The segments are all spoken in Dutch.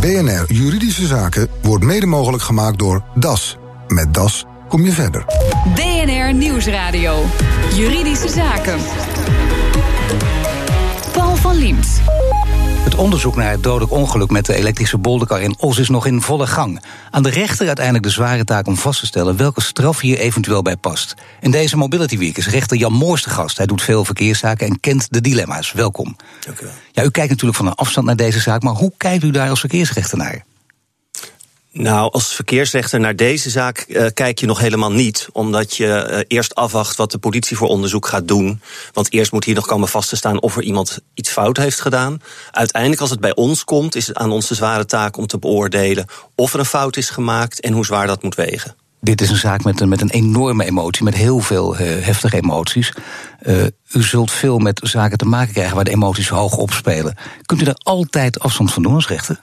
BNR Juridische Zaken wordt mede mogelijk gemaakt door DAS. Met DAS kom je verder. BNR Nieuwsradio. Juridische Zaken. Paul van Liemt. Het onderzoek naar het dodelijk ongeluk met de elektrische bolderkar in Os is nog in volle gang. Aan de rechter uiteindelijk de zware taak om vast te stellen welke straf hier eventueel bij past. In deze Mobility Week is rechter Jan Moors de gast. Hij doet veel verkeerszaken en kent de dilemma's. Welkom. Dank u wel. Ja, u kijkt natuurlijk van een afstand naar deze zaak, maar hoe kijkt u daar als verkeersrechter naar? Nou, als verkeersrechter naar deze zaak uh, kijk je nog helemaal niet. Omdat je uh, eerst afwacht wat de politie voor onderzoek gaat doen. Want eerst moet hier nog komen vast te staan of er iemand iets fout heeft gedaan. Uiteindelijk, als het bij ons komt, is het aan ons de zware taak om te beoordelen of er een fout is gemaakt en hoe zwaar dat moet wegen. Dit is een zaak met een, met een enorme emotie, met heel veel uh, heftige emoties. u zult veel met zaken te maken krijgen waar de emoties hoog opspelen. Kunt u daar altijd afstand van doen als rechter?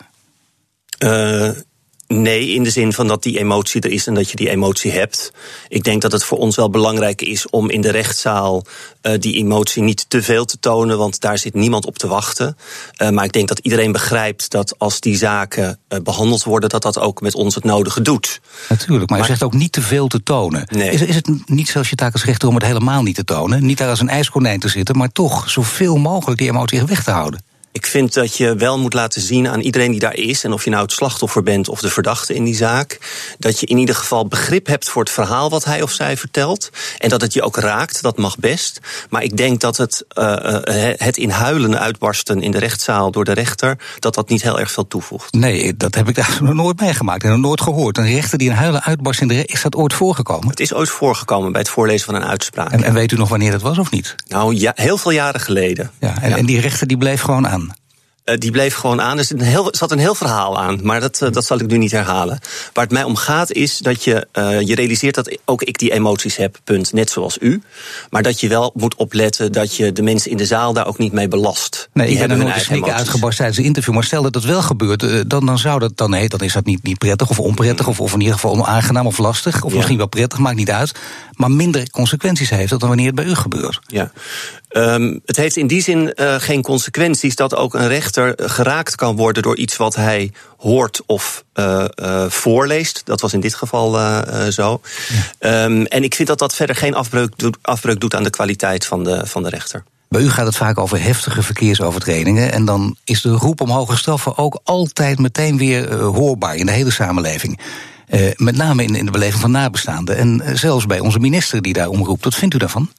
Nee, in de zin van dat die emotie er is en dat je die emotie hebt. Ik denk dat het voor ons wel belangrijk is om in de rechtszaal uh, die emotie niet te veel te tonen, want daar zit niemand op te wachten. Uh, maar ik denk dat iedereen begrijpt dat als die zaken uh, behandeld worden, dat dat ook met ons het nodige doet. Natuurlijk, maar, je zegt ook niet te veel te tonen. Nee. Is, is het niet zoals je taak als rechter om het helemaal niet te tonen? Niet daar als een ijskonijn te zitten, maar toch zoveel mogelijk die emotie weg te houden? Ik vind dat je wel moet laten zien aan iedereen die daar is, en of je nou het slachtoffer bent of de verdachte in die zaak, dat je in ieder geval begrip hebt voor het verhaal wat hij of zij vertelt. En dat het je ook raakt, dat mag best. Maar ik denk dat het, uh, het in huilen uitbarsten in de rechtszaal door de rechter, dat dat niet heel erg veel toevoegt. Nee, dat heb ik daar nog nooit meegemaakt en nog nooit gehoord. Een rechter die in huilen uitbarst in de rechter, is dat ooit voorgekomen? Het is ooit voorgekomen bij het voorlezen van een uitspraak. En, en weet u nog wanneer dat was of niet? Nou, ja, heel veel jaren geleden. Ja, en, ja. en die rechter die bleef gewoon aan. Uh, die bleef gewoon aan. Er zat een heel, zat een heel verhaal aan, maar dat, uh, dat zal ik nu niet herhalen. Waar het mij om gaat is dat je uh, je realiseert dat ook ik die emoties heb, punt, net zoals u. Maar dat je wel moet opletten dat je de mensen in de zaal daar ook niet mee belast. Nee, die ik ben er zeker uitgebarst tijdens het interview. Maar stel dat dat wel gebeurt, dan, dan zou dat dan, nee, dan is dat niet, niet prettig of onprettig, of, of in ieder geval onaangenaam of lastig. Of ja. misschien wel prettig, maakt niet uit. Maar minder consequenties heeft dat dan wanneer het bij u gebeurt. Ja. Um, het heeft in die zin uh, geen consequenties dat ook een rechter geraakt kan worden door iets wat hij hoort of uh, uh, voorleest. Dat was in dit geval zo. Ja. Um, en ik vind dat dat verder geen afbreuk doet, afbreuk doet aan de kwaliteit van de, van de rechter. Bij u gaat het vaak over heftige verkeersovertredingen. En dan is de roep om hoge straffen ook altijd meteen weer hoorbaar in de hele samenleving. met name in, in de beleving van nabestaanden. En zelfs bij onze minister die daar omroept. Wat vindt u daarvan?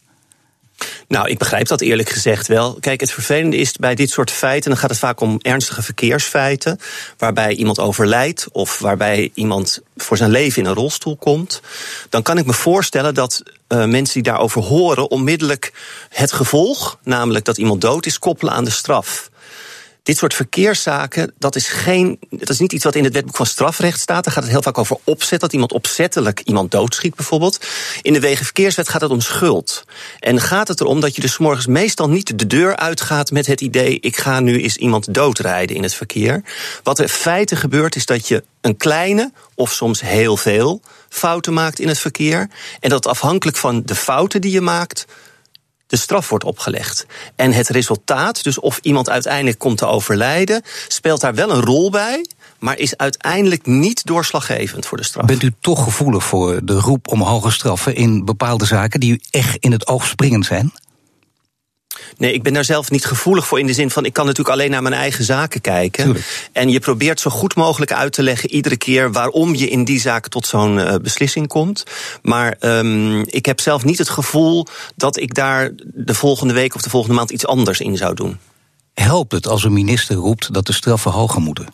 Nou, ik begrijp dat eerlijk gezegd wel. Kijk, het vervelende is bij dit soort feiten, dan gaat het vaak om ernstige verkeersfeiten, waarbij iemand overlijdt of waarbij iemand voor zijn leven in een rolstoel komt. Dan kan ik me voorstellen dat uh, mensen die daarover horen onmiddellijk het gevolg, namelijk dat iemand dood is, koppelen aan de straf. Dit soort verkeerszaken, dat is, geen, dat is niet iets wat in het wetboek van strafrecht staat. Daar gaat het heel vaak over opzet, dat iemand opzettelijk iemand doodschiet bijvoorbeeld. In de Wegenverkeerswet gaat het om schuld. En gaat het erom dat je dus morgens meestal niet de deur uitgaat met het idee... ik ga nu eens iemand doodrijden in het verkeer. Wat er in feite gebeurt is dat je een kleine, of soms heel veel, fouten maakt in het verkeer. En dat afhankelijk van de fouten die je maakt de straf wordt opgelegd. En het resultaat, dus of iemand uiteindelijk komt te overlijden, speelt daar wel een rol bij. Maar is uiteindelijk niet doorslaggevend voor de straf. Bent u toch gevoelig voor de roep om hoge straffen in bepaalde zaken die u echt in het oog springend zijn? Nee, ik ben daar zelf niet gevoelig voor in de zin van ik kan natuurlijk alleen naar mijn eigen zaken kijken. Tuurlijk. En je probeert zo goed mogelijk uit te leggen iedere keer waarom je in die zaak tot zo'n uh, beslissing komt. Maar um, ik heb zelf niet het gevoel dat ik daar de volgende week of de volgende maand iets anders in zou doen. Helpt het als een minister roept dat de straffen hoger moeten?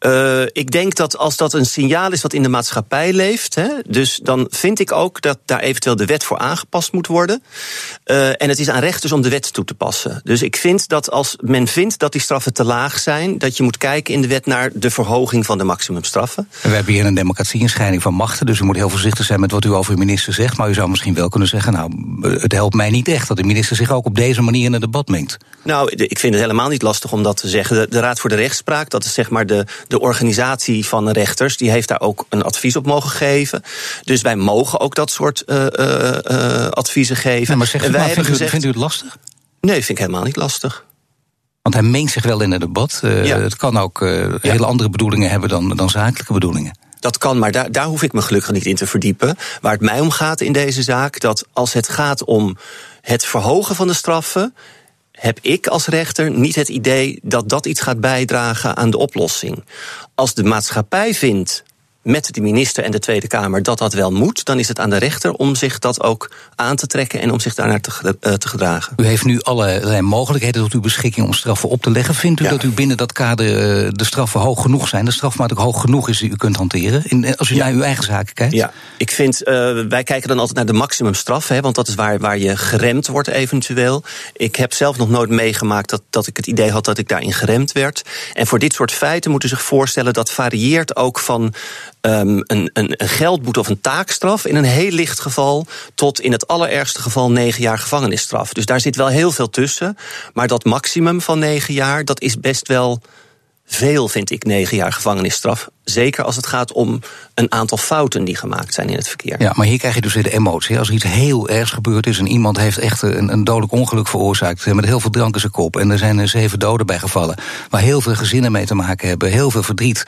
Uh, ik denk dat als dat een signaal is wat in de maatschappij leeft, hè, dus dan vind ik ook dat daar eventueel de wet voor aangepast moet worden. Uh, en het is aan rechters om de wet toe te passen. Dus ik vind dat als men vindt dat die straffen te laag zijn, dat je moet kijken in de wet naar de verhoging van de maximumstraffen. We hebben hier een democratie, een scheiding van machten, dus u moet heel voorzichtig zijn met wat u over uw minister zegt. Maar u zou misschien wel kunnen zeggen, nou, het helpt mij niet echt dat de minister zich ook op deze manier in het debat mengt. Nou, ik vind het helemaal niet lastig om dat te zeggen. De, de Raad voor de Rechtspraak, dat is zeg maar de de organisatie van rechters, die heeft daar ook een advies op mogen geven. Dus wij mogen ook dat soort uh, uh, adviezen geven. Maar en wij maar, vindt, gezegd, u, vindt u het lastig? Nee, vind ik helemaal niet lastig. Want hij meent zich wel in het debat. Uh, Ja. Het kan ook eh, Ja. hele andere bedoelingen hebben dan, dan zakelijke bedoelingen. Dat kan, maar daar, daar hoef ik me gelukkig niet in te verdiepen. Waar het mij om gaat in deze zaak, dat als het gaat om het verhogen van de straffen, heb ik als rechter niet het idee dat dat iets gaat bijdragen aan de oplossing. Als de maatschappij vindt met de minister en de Tweede Kamer dat dat wel moet, dan is het aan de rechter om zich dat ook aan te trekken en om zich daarnaar te, eh, te gedragen. U heeft nu allerlei mogelijkheden tot uw beschikking om straffen op te leggen. Vindt u Ja. dat u binnen dat kader eh, de straffen hoog genoeg zijn? De strafmaat ook hoog genoeg is die u kunt hanteren? In, eh, als u Ja. naar uw eigen zaken kijkt? Ja, ik vind, wij kijken dan altijd naar de maximumstraf, hè, want dat is waar, waar je geremd wordt eventueel. Ik heb zelf nog nooit meegemaakt dat, dat ik het idee had dat ik daarin geremd werd. En voor dit soort feiten moeten zich voorstellen dat varieert ook van ehm, een, een, een geldboete of een taakstraf in een heel licht geval tot in het allerergste geval negen jaar gevangenisstraf. Dus daar zit wel heel veel tussen. Maar dat maximum van negen jaar, dat is best wel veel, vind ik, negen jaar gevangenisstraf. Zeker als het gaat om een aantal fouten die gemaakt zijn in het verkeer. Ja, maar hier krijg je dus weer de emotie. Als er iets heel ergs gebeurd is en iemand heeft echt een, een dodelijk ongeluk veroorzaakt... eh, met heel veel drank in zijn kop en er zijn er zeven doden bij gevallen... waar heel veel gezinnen mee te maken hebben, heel veel verdriet...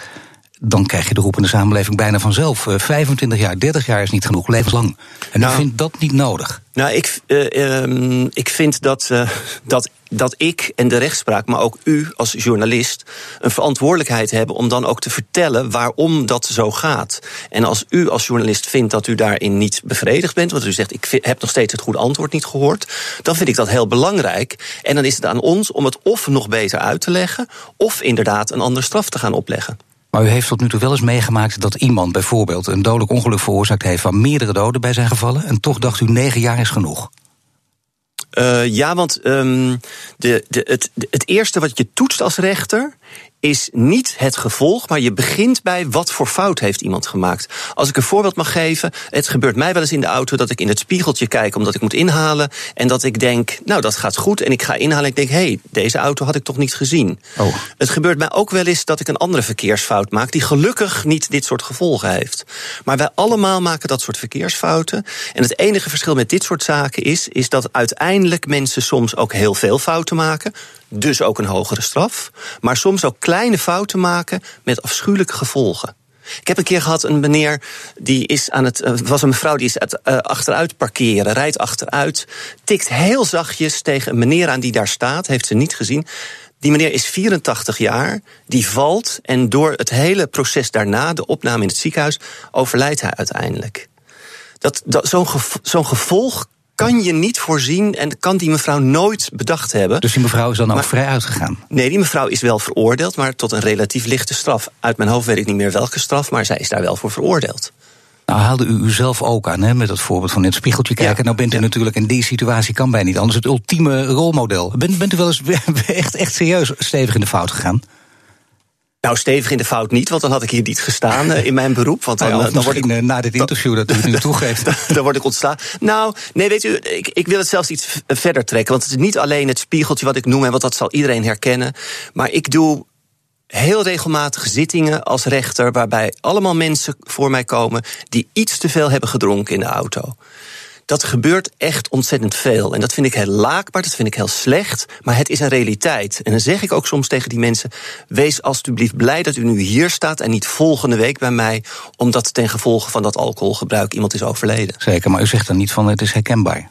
dan krijg je de roep in de samenleving bijna vanzelf. Eh, 25 jaar, 30 jaar is niet genoeg, levenslang. En Nou. u vindt dat niet nodig. Nou, ik, eh, ehm, ik vind dat, eh, dat, dat ik en de rechtspraak, maar ook u als journalist, een verantwoordelijkheid hebben om dan ook te vertellen waarom dat zo gaat. En als u als journalist vindt dat u daarin niet bevredigd bent, want u zegt ik vind- heb nog steeds het goede antwoord niet gehoord, dan vind ik dat heel belangrijk. En dan is het aan ons om het of nog beter uit te leggen, of inderdaad een andere straf te gaan opleggen. Maar u heeft tot nu toe wel eens meegemaakt dat iemand bijvoorbeeld... een dodelijk ongeluk veroorzaakt heeft waar meerdere doden bij zijn gevallen... en toch dacht u negen jaar is genoeg. Eh, ja, want ehm, de, de, het, het eerste wat je toetst als rechter is niet het gevolg, maar je begint bij wat voor fout heeft iemand gemaakt. Als ik een voorbeeld mag geven, het gebeurt mij wel eens in de auto dat ik in het spiegeltje kijk omdat ik moet inhalen en dat ik denk, nou dat gaat goed en ik ga inhalen en ik denk, hé, hey, deze auto had ik toch niet gezien. Oh. Het gebeurt mij ook wel eens dat ik een andere verkeersfout maak die gelukkig niet dit soort gevolgen heeft. Maar wij allemaal maken dat soort verkeersfouten. En het enige verschil met dit soort zaken is, is dat uiteindelijk mensen soms ook heel veel fouten maken. Dus ook een hogere straf. Maar soms ook kleine fouten maken met afschuwelijke gevolgen. Ik heb een keer gehad een meneer die is aan het. eh, Het was een mevrouw die is uit, eh, achteruit parkeren, rijdt achteruit, tikt heel zachtjes tegen een meneer aan die daar staat, heeft ze niet gezien. Die meneer is 84 jaar, die valt en door het hele proces daarna, de opname in het ziekenhuis, overlijdt hij uiteindelijk. Dat, dat, zo'n, gev- zo'n gevolg kan je niet voorzien en kan die mevrouw nooit bedacht hebben. Dus die mevrouw is dan ook vrij uitgegaan. Nee, die mevrouw is wel veroordeeld, maar tot een relatief lichte straf. Uit mijn hoofd weet ik niet meer welke straf, maar zij is daar wel voor veroordeeld. Nou haalde u uzelf ook aan, hè, met dat voorbeeld van in het spiegeltje kijken. Ja. Nou bent u Ja. natuurlijk in die situatie, kan bij niet anders, het ultieme rolmodel. Bent, bent u wel eens echt, echt serieus stevig in de fout gegaan? Nou, stevig in de fout niet, want dan had ik hier niet gestaan eh, in mijn beroep. Want dan, Nou ja, of eh, dan word ik eh, na dit interview dat u het nu toegeeft. dan word ik ontslaan. Nou, nee, weet u, ik, ik wil het zelfs iets v- verder trekken. Want het is niet alleen het spiegeltje wat ik noem, en wat dat zal iedereen herkennen. Maar ik doe heel regelmatig zittingen als rechter, waarbij allemaal mensen voor mij komen die iets te veel hebben gedronken in de auto. Dat gebeurt echt ontzettend veel. En dat vind ik heel laakbaar, dat vind ik heel slecht. Maar het is een realiteit. En dan zeg ik ook soms tegen die mensen: wees alstublieft blij dat u nu hier staat en niet volgende week bij mij, omdat ten gevolge van dat alcoholgebruik iemand is overleden. Zeker, maar u zegt dan niet van het is herkenbaar.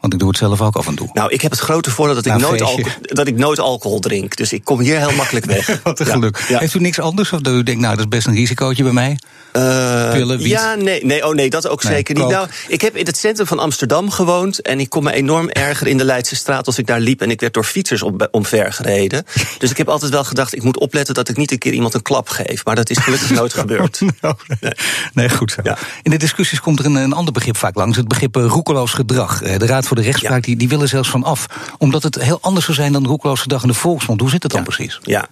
Want ik doe het zelf ook af en toe. Nou, ik heb het grote voordeel dat ik, Nou, nooit, alcohol, dat ik nooit alcohol drink. Dus ik kom hier heel makkelijk weg. Wat een Ja, geluk. ja. Heeft u niks anders? Of dat u denkt, nou, dat is best een risicootje bij mij? Eh, Pillen, wiet? Ja, nee, nee, oh nee, dat ook Nee, zeker niet. Nou, ik heb in het centrum van Amsterdam gewoond. En ik kon me enorm erger in de Leidse straat als ik daar liep. En ik werd door fietsers om, omver gereden. Dus ik heb altijd wel gedacht, ik moet opletten dat ik niet een keer iemand een klap geef. Maar dat is gelukkig nooit gebeurd. Nou, nee. nee, goed zo. Ja. In de discussies komt er een, een ander begrip vaak langs. Het begrip eh, roekeloos gedrag. Eh, De Raad voor de Rechtspraak Ja. die, die wil er zelfs van af. Omdat het heel anders zou zijn dan roekeloos gedrag in de volksmond. Hoe zit het dan precies? Ja.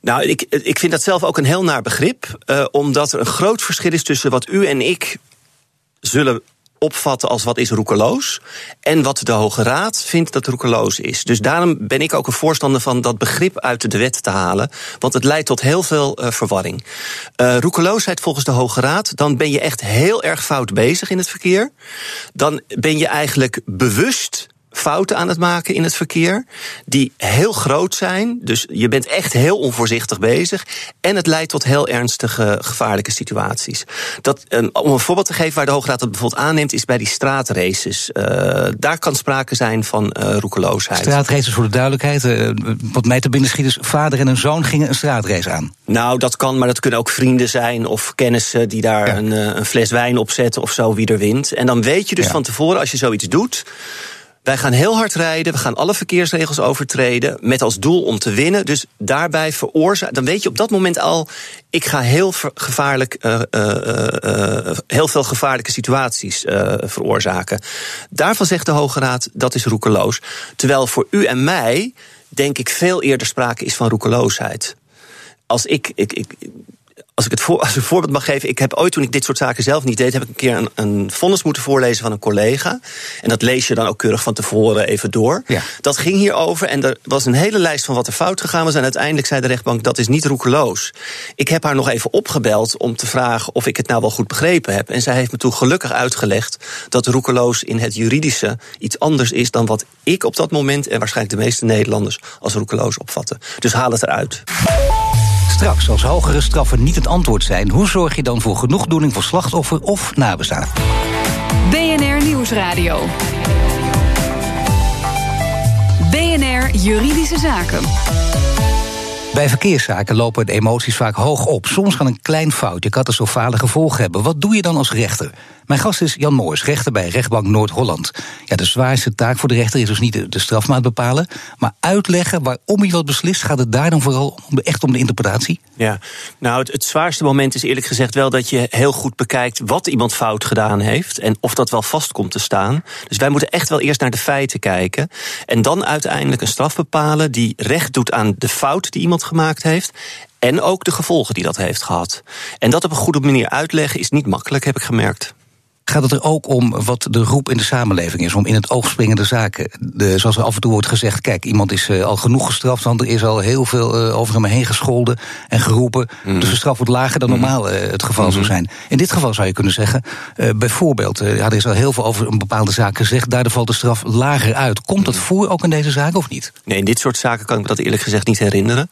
Nou, ik, ik vind dat zelf ook een heel naar begrip. eh, omdat er een groot verschil is tussen wat u en ik zullen opvatten als wat is roekeloos. En wat de Hoge Raad vindt dat roekeloos is. Dus daarom ben ik ook een voorstander van dat begrip uit de wet te halen. Want het leidt tot heel veel eh, verwarring. Eh roekeloosheid volgens de Hoge Raad, dan ben je echt heel erg fout bezig in het verkeer. Dan ben je eigenlijk bewust fouten aan het maken in het verkeer. Die heel groot zijn. Dus je bent echt heel onvoorzichtig bezig. En het leidt tot heel ernstige gevaarlijke situaties. Dat, um, om een voorbeeld te geven waar de Hoge Raad dat bijvoorbeeld aanneemt, is bij die straatraces. Uh, daar kan sprake zijn van uh, roekeloosheid. Straatraces voor de duidelijkheid. Uh, wat mij te binnen schiet is, vader en een zoon gingen een straatrace aan. Nou, dat kan, maar dat kunnen ook vrienden zijn of kennissen die daar ja. een, een, fles wijn op zetten of zo, wie er wint. En dan weet je dus ja. van tevoren, als je zoiets doet. Wij gaan heel hard rijden, we gaan alle verkeersregels overtreden met als doel om te winnen. Dus daarbij veroorzaken, dan weet je op dat moment al, ik ga heel gevaarlijk, uh, uh, uh, heel veel gevaarlijke situaties veroorzaken. Daarvan zegt de Hoge Raad dat is roekeloos. Terwijl voor u en mij denk ik veel eerder sprake is van roekeloosheid. Als ik, ik, ik als ik het voor, als een voorbeeld mag geven, ik heb ooit toen ik dit soort zaken zelf niet deed, heb ik een keer een, een vonnis moeten voorlezen van een collega. En dat lees je dan ook keurig van tevoren even door. Ja. Dat ging hierover en er was een hele lijst van wat er fout gegaan was. En uiteindelijk zei de rechtbank dat is niet roekeloos. Ik heb haar nog even opgebeld om te vragen of ik het nou wel goed begrepen heb. En zij heeft me toen gelukkig uitgelegd dat roekeloos in het juridische iets anders is dan wat ik op dat moment en waarschijnlijk de meeste Nederlanders als roekeloos opvatten. Dus haal het eruit. Straks, als hogere straffen niet het antwoord zijn, hoe zorg je dan voor genoegdoening voor slachtoffer of nabestaan? BNR Nieuwsradio. BNR Juridische Zaken. Bij verkeerszaken lopen de emoties vaak hoog op. Soms kan een klein foutje catastrofale gevolgen hebben. Wat doe je dan als rechter? Mijn gast is Jan Moors, rechter bij rechtbank Noord-Holland. Ja, de zwaarste taak voor de rechter is dus niet de strafmaat bepalen, maar uitleggen waarom hij wat beslist. Gaat het daar dan vooral om, echt om de interpretatie? Ja, nou, het, zwaarste moment is eerlijk gezegd wel dat je heel goed bekijkt wat iemand fout gedaan heeft en of dat wel vast komt te staan. Dus wij moeten echt wel eerst naar de feiten kijken en dan uiteindelijk een straf bepalen die recht doet aan de fout die iemand gemaakt heeft en ook de gevolgen die dat heeft gehad. En dat op een goede manier uitleggen is niet makkelijk, heb ik gemerkt gaat het er ook om wat de roep in de samenleving is, om in het oog springende zaken. De, zoals er af en toe wordt gezegd, kijk, iemand is uh, al genoeg gestraft, want er is al heel veel uh, over hem heen gescholden en geroepen. Mm. Dus de straf wordt lager dan normaal uh, het geval mm zou zijn. In dit geval zou je kunnen zeggen, bijvoorbeeld, ja, er is al heel veel over een bepaalde zaak gezegd, daardoor valt de straf lager uit. Komt dat voor ook in deze zaken of niet? Nee, in dit soort zaken kan ik me dat eerlijk gezegd niet herinneren.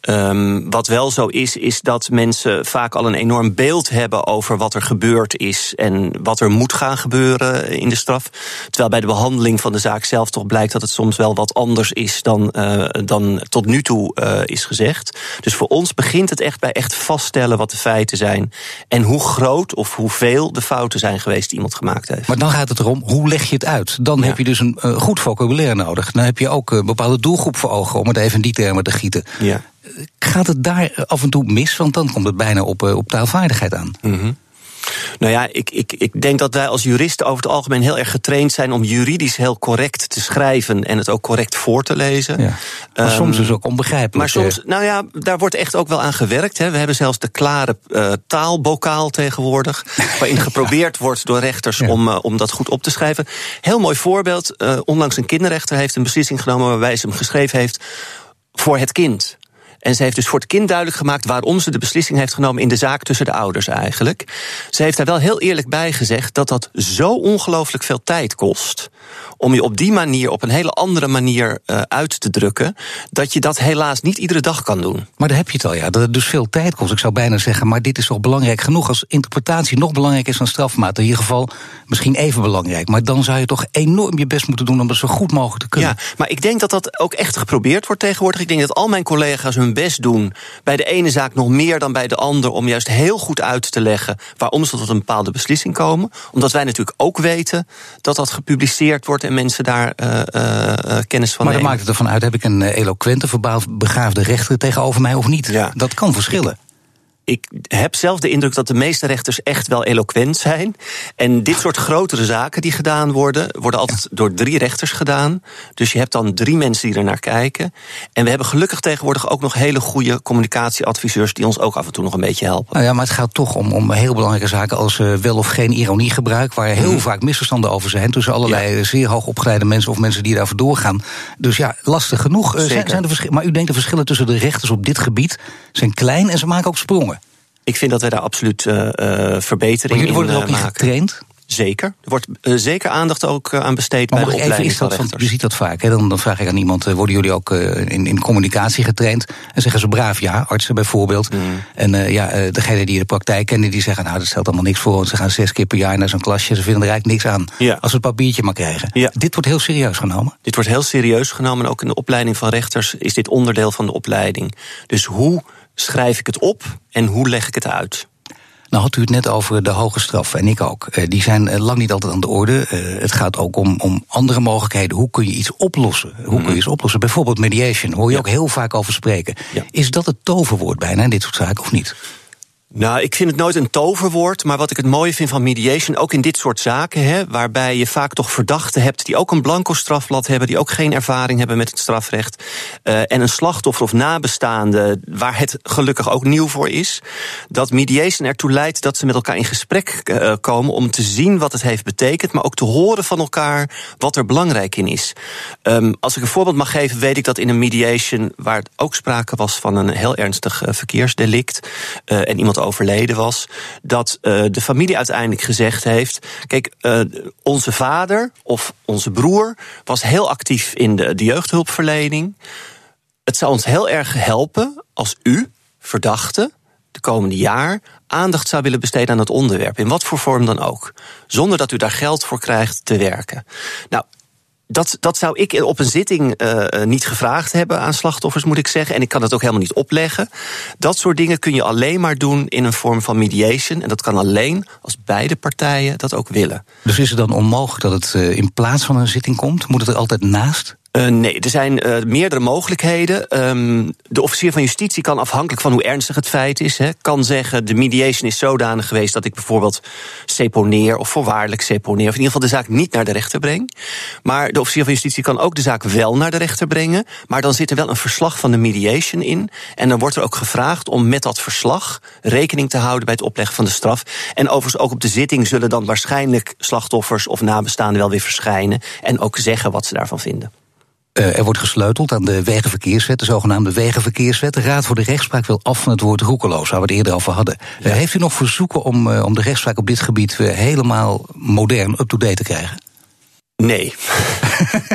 Um, wat wel zo is, is dat mensen vaak al een enorm beeld hebben over wat er gebeurd is en wat er moet gaan gebeuren in de straf. Terwijl bij de behandeling van de zaak zelf toch blijkt dat het soms wel wat anders is dan, uh, dan tot nu toe uh, is gezegd. Dus voor ons begint het echt bij echt vaststellen wat de feiten zijn. En hoe groot of hoeveel de fouten zijn geweest die iemand gemaakt heeft. Maar dan gaat het erom, hoe leg je het uit? Dan ja. heb je dus een uh, goed vocabulaire nodig. Dan heb je ook een bepaalde doelgroep voor ogen, om het even in die termen te gieten. Ja. Gaat het daar af en toe mis? Want dan komt het bijna op, op taalvaardigheid aan. Mm -hmm. Nou ja, ik, ik, ik denk dat wij als juristen over het algemeen heel erg getraind zijn om juridisch heel correct te schrijven en het ook correct voor te lezen. Ja. Maar um, soms is ook onbegrijpelijk. Maar soms, nou ja, daar wordt echt ook wel aan gewerkt. Hè. We hebben zelfs de klare uh, taalbokaal tegenwoordig, waarin geprobeerd wordt door rechters ja. om, uh, om dat goed op te schrijven. Heel mooi voorbeeld. Uh, onlangs een kinderrechter heeft een beslissing genomen waarbij ze hem geschreven heeft voor het kind. En ze heeft dus voor het kind duidelijk gemaakt waarom ze de beslissing heeft genomen in de zaak tussen de ouders eigenlijk. Ze heeft daar wel heel eerlijk bij gezegd dat dat zo ongelooflijk veel tijd kost. Om je op die manier, op een hele andere manier uh, uit te drukken. Dat je dat helaas niet iedere dag kan doen. Maar daar heb je het al, ja. Dat het dus veel tijd kost. Ik zou bijna zeggen, maar dit is toch belangrijk genoeg als interpretatie nog belangrijker is dan strafmaat. In ieder geval misschien even belangrijk. Maar dan zou je toch enorm je best moeten doen om dat zo goed mogelijk te kunnen. Ja, maar ik denk dat dat ook echt geprobeerd wordt tegenwoordig. Ik denk dat al mijn collega's hun best doen. Bij de ene zaak nog meer dan bij de ander. Om juist heel goed uit te leggen waarom ze tot een bepaalde beslissing komen. Omdat wij natuurlijk ook weten dat dat gepubliceerd wordt en mensen daar uh, uh, kennis van maar nemen. Maar maakt het ervan uit, heb ik een eloquente, begaafde rechter tegenover mij of niet? Ja. Dat kan verschillen ik heb zelf de indruk dat de meeste rechters echt wel eloquent zijn. En dit soort grotere zaken die gedaan worden, worden altijd door drie rechters gedaan. Dus je hebt dan drie mensen die er naar kijken. En we hebben gelukkig tegenwoordig ook nog hele goede communicatieadviseurs die ons ook af en toe nog een beetje helpen. Nou ja, maar het gaat toch om, om heel belangrijke zaken als uh, wel of geen ironiegebruik, waar heel mm. vaak misverstanden over zijn tussen allerlei ja. zeer hoog opgeleide mensen of mensen die daarvoor doorgaan. Dus ja, lastig genoeg. Uh, zijn, zijn de maar u denkt de verschillen tussen de rechters op dit gebied zijn klein en ze maken ook sprongen. Ik vind dat wij daar absoluut uh, verbetering maar jullie worden in er ook niet getraind? Zeker. Er wordt uh, zeker aandacht ook uh, aan besteed maar bij de opleiding even, is dat van, Je ziet dat vaak. Hè? Dan, dan, vraag ik aan iemand, uh, worden jullie ook in, in, communicatie getraind? En zeggen ze braaf ja, artsen bijvoorbeeld. Mm. En ja, degene die de praktijk kennen, die zeggen... nou, dat stelt allemaal niks voor, want ze gaan zes keer per jaar naar zo'n klasje... ze vinden er eigenlijk niks aan, ja. als ze het papiertje maar krijgen. Ja. Dit wordt heel serieus genomen? Dit wordt heel serieus genomen. En ook in de opleiding van rechters is dit onderdeel van de opleiding. Dus hoe schrijf ik het op en hoe leg ik het uit? Nou had u het net over de hoge straf, en ik ook. Uh, die zijn uh, lang niet altijd aan de orde. Uh, het gaat ook om, om andere mogelijkheden. Hoe kun je iets oplossen? Hoe kun je mhm. iets oplossen? Bijvoorbeeld mediation, hoor je ook heel vaak over spreken. Ja. Is dat het toverwoord bijna in dit soort zaken of niet? Nou, ik vind het nooit een toverwoord. Maar wat ik het mooie vind van mediation, ook in dit soort zaken, hè, waarbij je vaak toch verdachten hebt die ook een blanco strafblad hebben, die ook geen ervaring hebben met het strafrecht. Uh, en een slachtoffer of nabestaande, waar het gelukkig ook nieuw voor is. Dat mediation ertoe leidt dat ze met elkaar in gesprek uh, komen om te zien wat het heeft betekend, maar ook te horen van elkaar wat er belangrijk in is. Um, als ik een voorbeeld mag geven, weet ik dat in een mediation, waar ook sprake was van een heel ernstig uh, verkeersdelict, en iemand overleden was, dat uh, de familie uiteindelijk gezegd heeft: Kijk, uh, onze vader of onze broer was heel actief in de, de jeugdhulpverlening. Het zou ons heel erg helpen als u, verdachte, de komende jaar aandacht zou willen besteden aan het onderwerp, in wat voor vorm dan ook, zonder dat u daar geld voor krijgt te werken. Nou, dat, dat zou ik op een zitting uh, niet gevraagd hebben aan slachtoffers, moet ik zeggen. En ik kan het ook helemaal niet opleggen. Dat soort dingen kun je alleen maar doen in een vorm van mediation. En dat kan alleen als beide partijen dat ook willen. Dus is het dan onmogelijk dat het uh, in plaats van een zitting komt? Moet het er altijd naast? Uh, nee, er zijn uh, meerdere mogelijkheden. Um, de officier van justitie kan afhankelijk van hoe ernstig het feit is, kan zeggen: de mediation is zodanig geweest dat ik bijvoorbeeld seponeer of voorwaardelijk seponeer, of in ieder geval de zaak niet naar de rechter breng. Maar de officier van justitie kan ook de zaak wel naar de rechter brengen. Maar dan zit er wel een verslag van de mediation in. En dan wordt er ook gevraagd om met dat verslag rekening te houden bij het opleggen van de straf. En overigens ook op de zitting zullen dan waarschijnlijk slachtoffers of nabestaanden wel weer verschijnen en ook zeggen wat ze daarvan vinden. Uh, er wordt gesleuteld aan de wegenverkeerswet, de zogenaamde wegenverkeerswet. De Raad voor de Rechtspraak wil af van het woord roekeloos, waar we het eerder over hadden. Uh, heeft u nog verzoeken om, uh, om de rechtspraak op dit gebied weer helemaal modern, up-to-date te krijgen? Nee.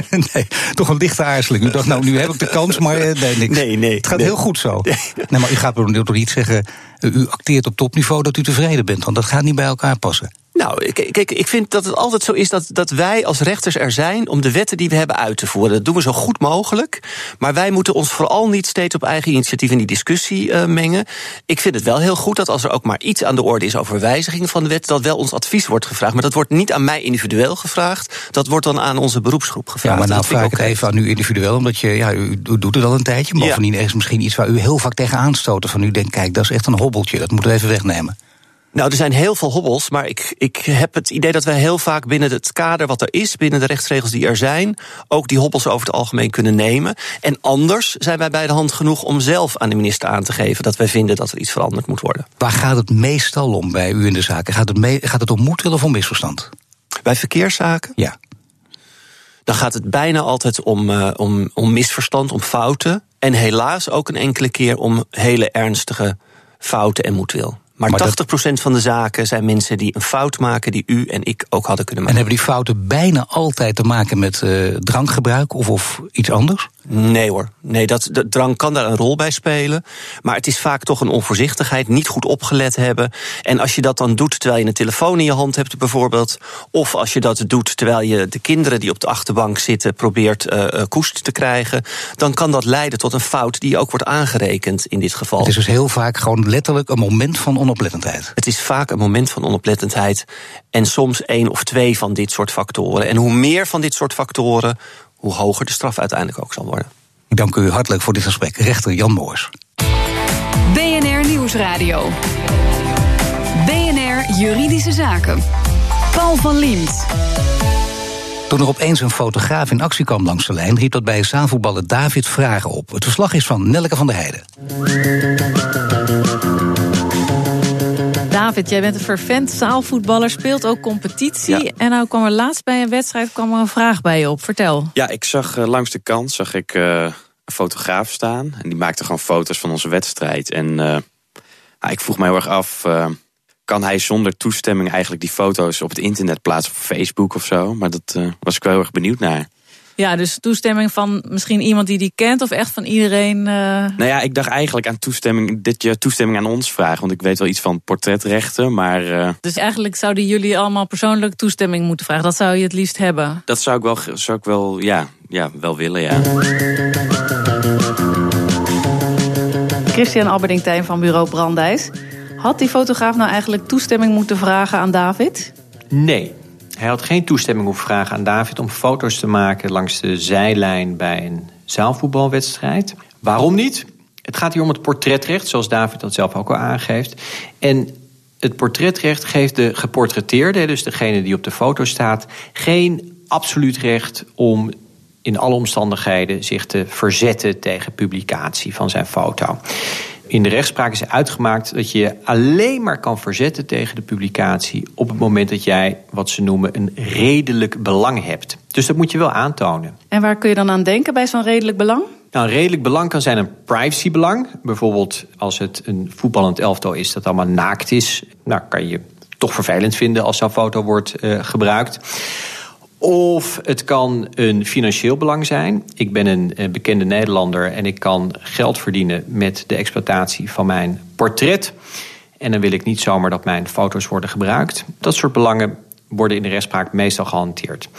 nee, toch een lichte aarzeling. U dacht, nou, nu heb ik de kans, maar nee, niks. Nee, nee. Het gaat nee. heel goed zo. Nee. nee, maar u gaat me toch niet zeggen, u acteert op topniveau dat u tevreden bent, want dat gaat niet bij elkaar passen. Nou, kijk, ik vind dat het altijd zo is dat, dat wij als rechters er zijn om de wetten die we hebben uit te voeren. Dat doen we zo goed mogelijk. Maar wij moeten ons vooral niet steeds op eigen initiatief in die discussie uh, mengen. Ik vind het wel heel goed dat als er ook maar iets aan de orde is over wijzigingen van de wet, dat wel ons advies wordt gevraagd. Maar dat wordt niet aan mij individueel gevraagd. Dat wordt dan aan onze beroepsgroep gevraagd. Ja, maar nou vraag ik het even aan u individueel, omdat je, ja, u doet het al een tijdje. Bovendien ja. er is misschien iets waar u heel vaak tegen aanstoten. Van u denkt, kijk, dat is echt een hobbeltje. Dat moeten we even wegnemen. Nou, er zijn heel veel hobbels, maar ik, ik heb het idee dat wij heel vaak binnen het kader wat er is, binnen de rechtsregels die er zijn, ook die hobbels over het algemeen kunnen nemen. En anders zijn wij bij de hand genoeg om zelf aan de minister aan te geven dat wij vinden dat er iets veranderd moet worden. Waar gaat het meestal om bij u in de zaken? Gaat het, mee, gaat het om moedwil of om misverstand? Bij verkeerszaken? Ja. Dan gaat het bijna altijd om, uh, om, om misverstand, om fouten. En helaas ook een enkele keer om hele ernstige fouten en moedwil. Maar, maar 80% van de zaken zijn mensen die een fout maken die u en ik ook hadden kunnen maken. En hebben die fouten bijna altijd te maken met uh, drankgebruik of, of iets anders? Nee hoor. Nee, dat, de drank kan daar een rol bij spelen. Maar het is vaak toch een onvoorzichtigheid, niet goed opgelet hebben. En als je dat dan doet terwijl je een telefoon in je hand hebt, bijvoorbeeld. Of als je dat doet terwijl je de kinderen die op de achterbank zitten probeert uh, koest te krijgen. Dan kan dat leiden tot een fout die ook wordt aangerekend in dit geval. Het is dus heel vaak gewoon letterlijk een moment van onoplettendheid. Het is vaak een moment van onoplettendheid. En soms één of twee van dit soort factoren. En hoe meer van dit soort factoren, hoe hoger de straf uiteindelijk ook zal worden. Ik dank u hartelijk voor dit gesprek. Rechter Jan Moors. BNR Nieuwsradio. BNR Juridische Zaken. Paul van Liemt. Toen er opeens een fotograaf in actie kwam langs de lijn, riep dat bij zaalvoetballer David vragen op. Het verslag is van Nelke van der Heijden. David, jij bent een vervent zaalvoetballer, speelt ook competitie. Ja. En nou kwam er laatst bij een wedstrijd kwam er een vraag bij je op. Vertel. Ja, ik zag uh, langs de kant zag ik, uh, een fotograaf staan. En die maakte gewoon foto's van onze wedstrijd. En uh, nou, ik vroeg mij heel erg af, kan hij zonder toestemming eigenlijk die foto's op het internet plaatsen op Facebook of zo. Maar dat was ik wel heel erg benieuwd naar. Ja, dus toestemming van misschien iemand die die kent of echt van iedereen? Uh... Nou ja, ik dacht eigenlijk aan toestemming, dit je toestemming aan ons vragen. Want ik weet wel iets van portretrechten, maar... Uh... Dus eigenlijk zouden jullie allemaal persoonlijk toestemming moeten vragen. Dat zou je het liefst hebben? Dat zou ik wel, zou ik wel, ja, ja, wel willen, ja. Christian Alberding van bureau Brandijs. Had die fotograaf nou eigenlijk toestemming moeten vragen aan David? Nee, hij had geen toestemming hoeven vragen aan David om foto's te maken langs de zijlijn bij een zaalvoetbalwedstrijd. Waarom niet? Het gaat hier om het portretrecht, zoals David dat zelf ook al aangeeft. En het portretrecht geeft de geportretteerde, dus degene die op de foto staat, geen absoluut recht om in alle omstandigheden zich te verzetten tegen publicatie van zijn foto. In de rechtspraak is uitgemaakt dat je je alleen maar kan verzetten tegen de publicatie op het moment dat jij wat ze noemen een redelijk belang hebt. Dus dat moet je wel aantonen. En waar kun je dan aan denken bij zo'n redelijk belang? Nou, een redelijk belang kan zijn een privacybelang. Bijvoorbeeld als het een voetballend elftal is dat allemaal naakt is. Nou, kan je toch vervelend vinden als zo'n foto wordt uh, gebruikt. Of het kan een financieel belang zijn. Ik ben een bekende Nederlander en ik kan geld verdienen met de exploitatie van mijn portret. En dan wil ik niet zomaar dat mijn foto's worden gebruikt. Dat soort belangen worden in de rechtspraak meestal gehanteerd.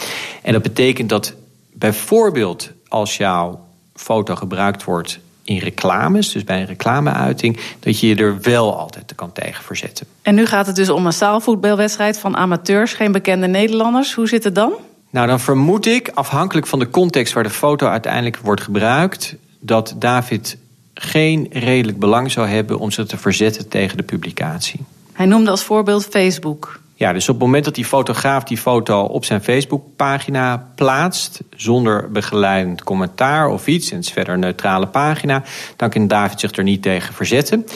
En dat betekent dat bijvoorbeeld als jouw foto gebruikt wordt in reclames, dus bij een reclameuiting, dat je je er wel altijd kan tegen verzetten. En nu gaat het dus om een zaalvoetbalwedstrijd van amateurs, geen bekende Nederlanders. Hoe zit het dan? Nou, dan vermoed ik, afhankelijk van de context waar de foto uiteindelijk wordt gebruikt, dat David geen redelijk belang zou hebben om zich te verzetten tegen de publicatie. Hij noemde als voorbeeld Facebook. Ja, dus op het moment dat die fotograaf die foto op zijn Facebookpagina plaatst, zonder begeleidend commentaar of iets, en het is verder een neutrale pagina, dan kan David zich er niet tegen verzetten.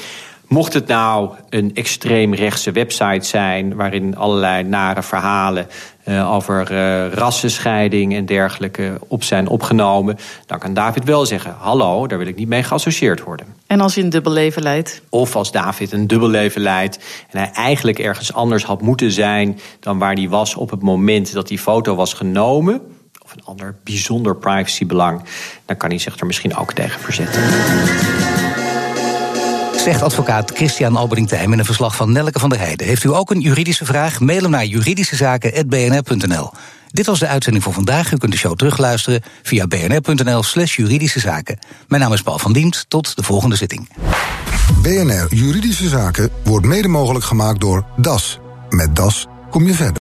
Mocht het nou een extreemrechtse website zijn waarin allerlei nare verhalen uh, over uh, rassenscheiding en dergelijke op zijn opgenomen, dan kan David wel zeggen: Hallo, daar wil ik niet mee geassocieerd worden. En als hij een dubbel leven leidt? Of als David een dubbel leven leidt en hij eigenlijk ergens anders had moeten zijn dan waar hij was op het moment dat die foto was genomen, of een ander bijzonder privacybelang, dan kan hij zich er misschien ook tegen verzetten. Zegt advocaat Christian albering in een verslag van Nelke van der Heijden. Heeft u ook een juridische vraag? Mail hem naar juridischezaken.bnr.nl. Dit was de uitzending voor vandaag. U kunt de show terugluisteren via bnr.nl slash juridische zaken. Mijn naam is Paul van Diemt. Tot de volgende zitting. BNR Juridische Zaken wordt mede mogelijk gemaakt door DAS. Met DAS kom je verder.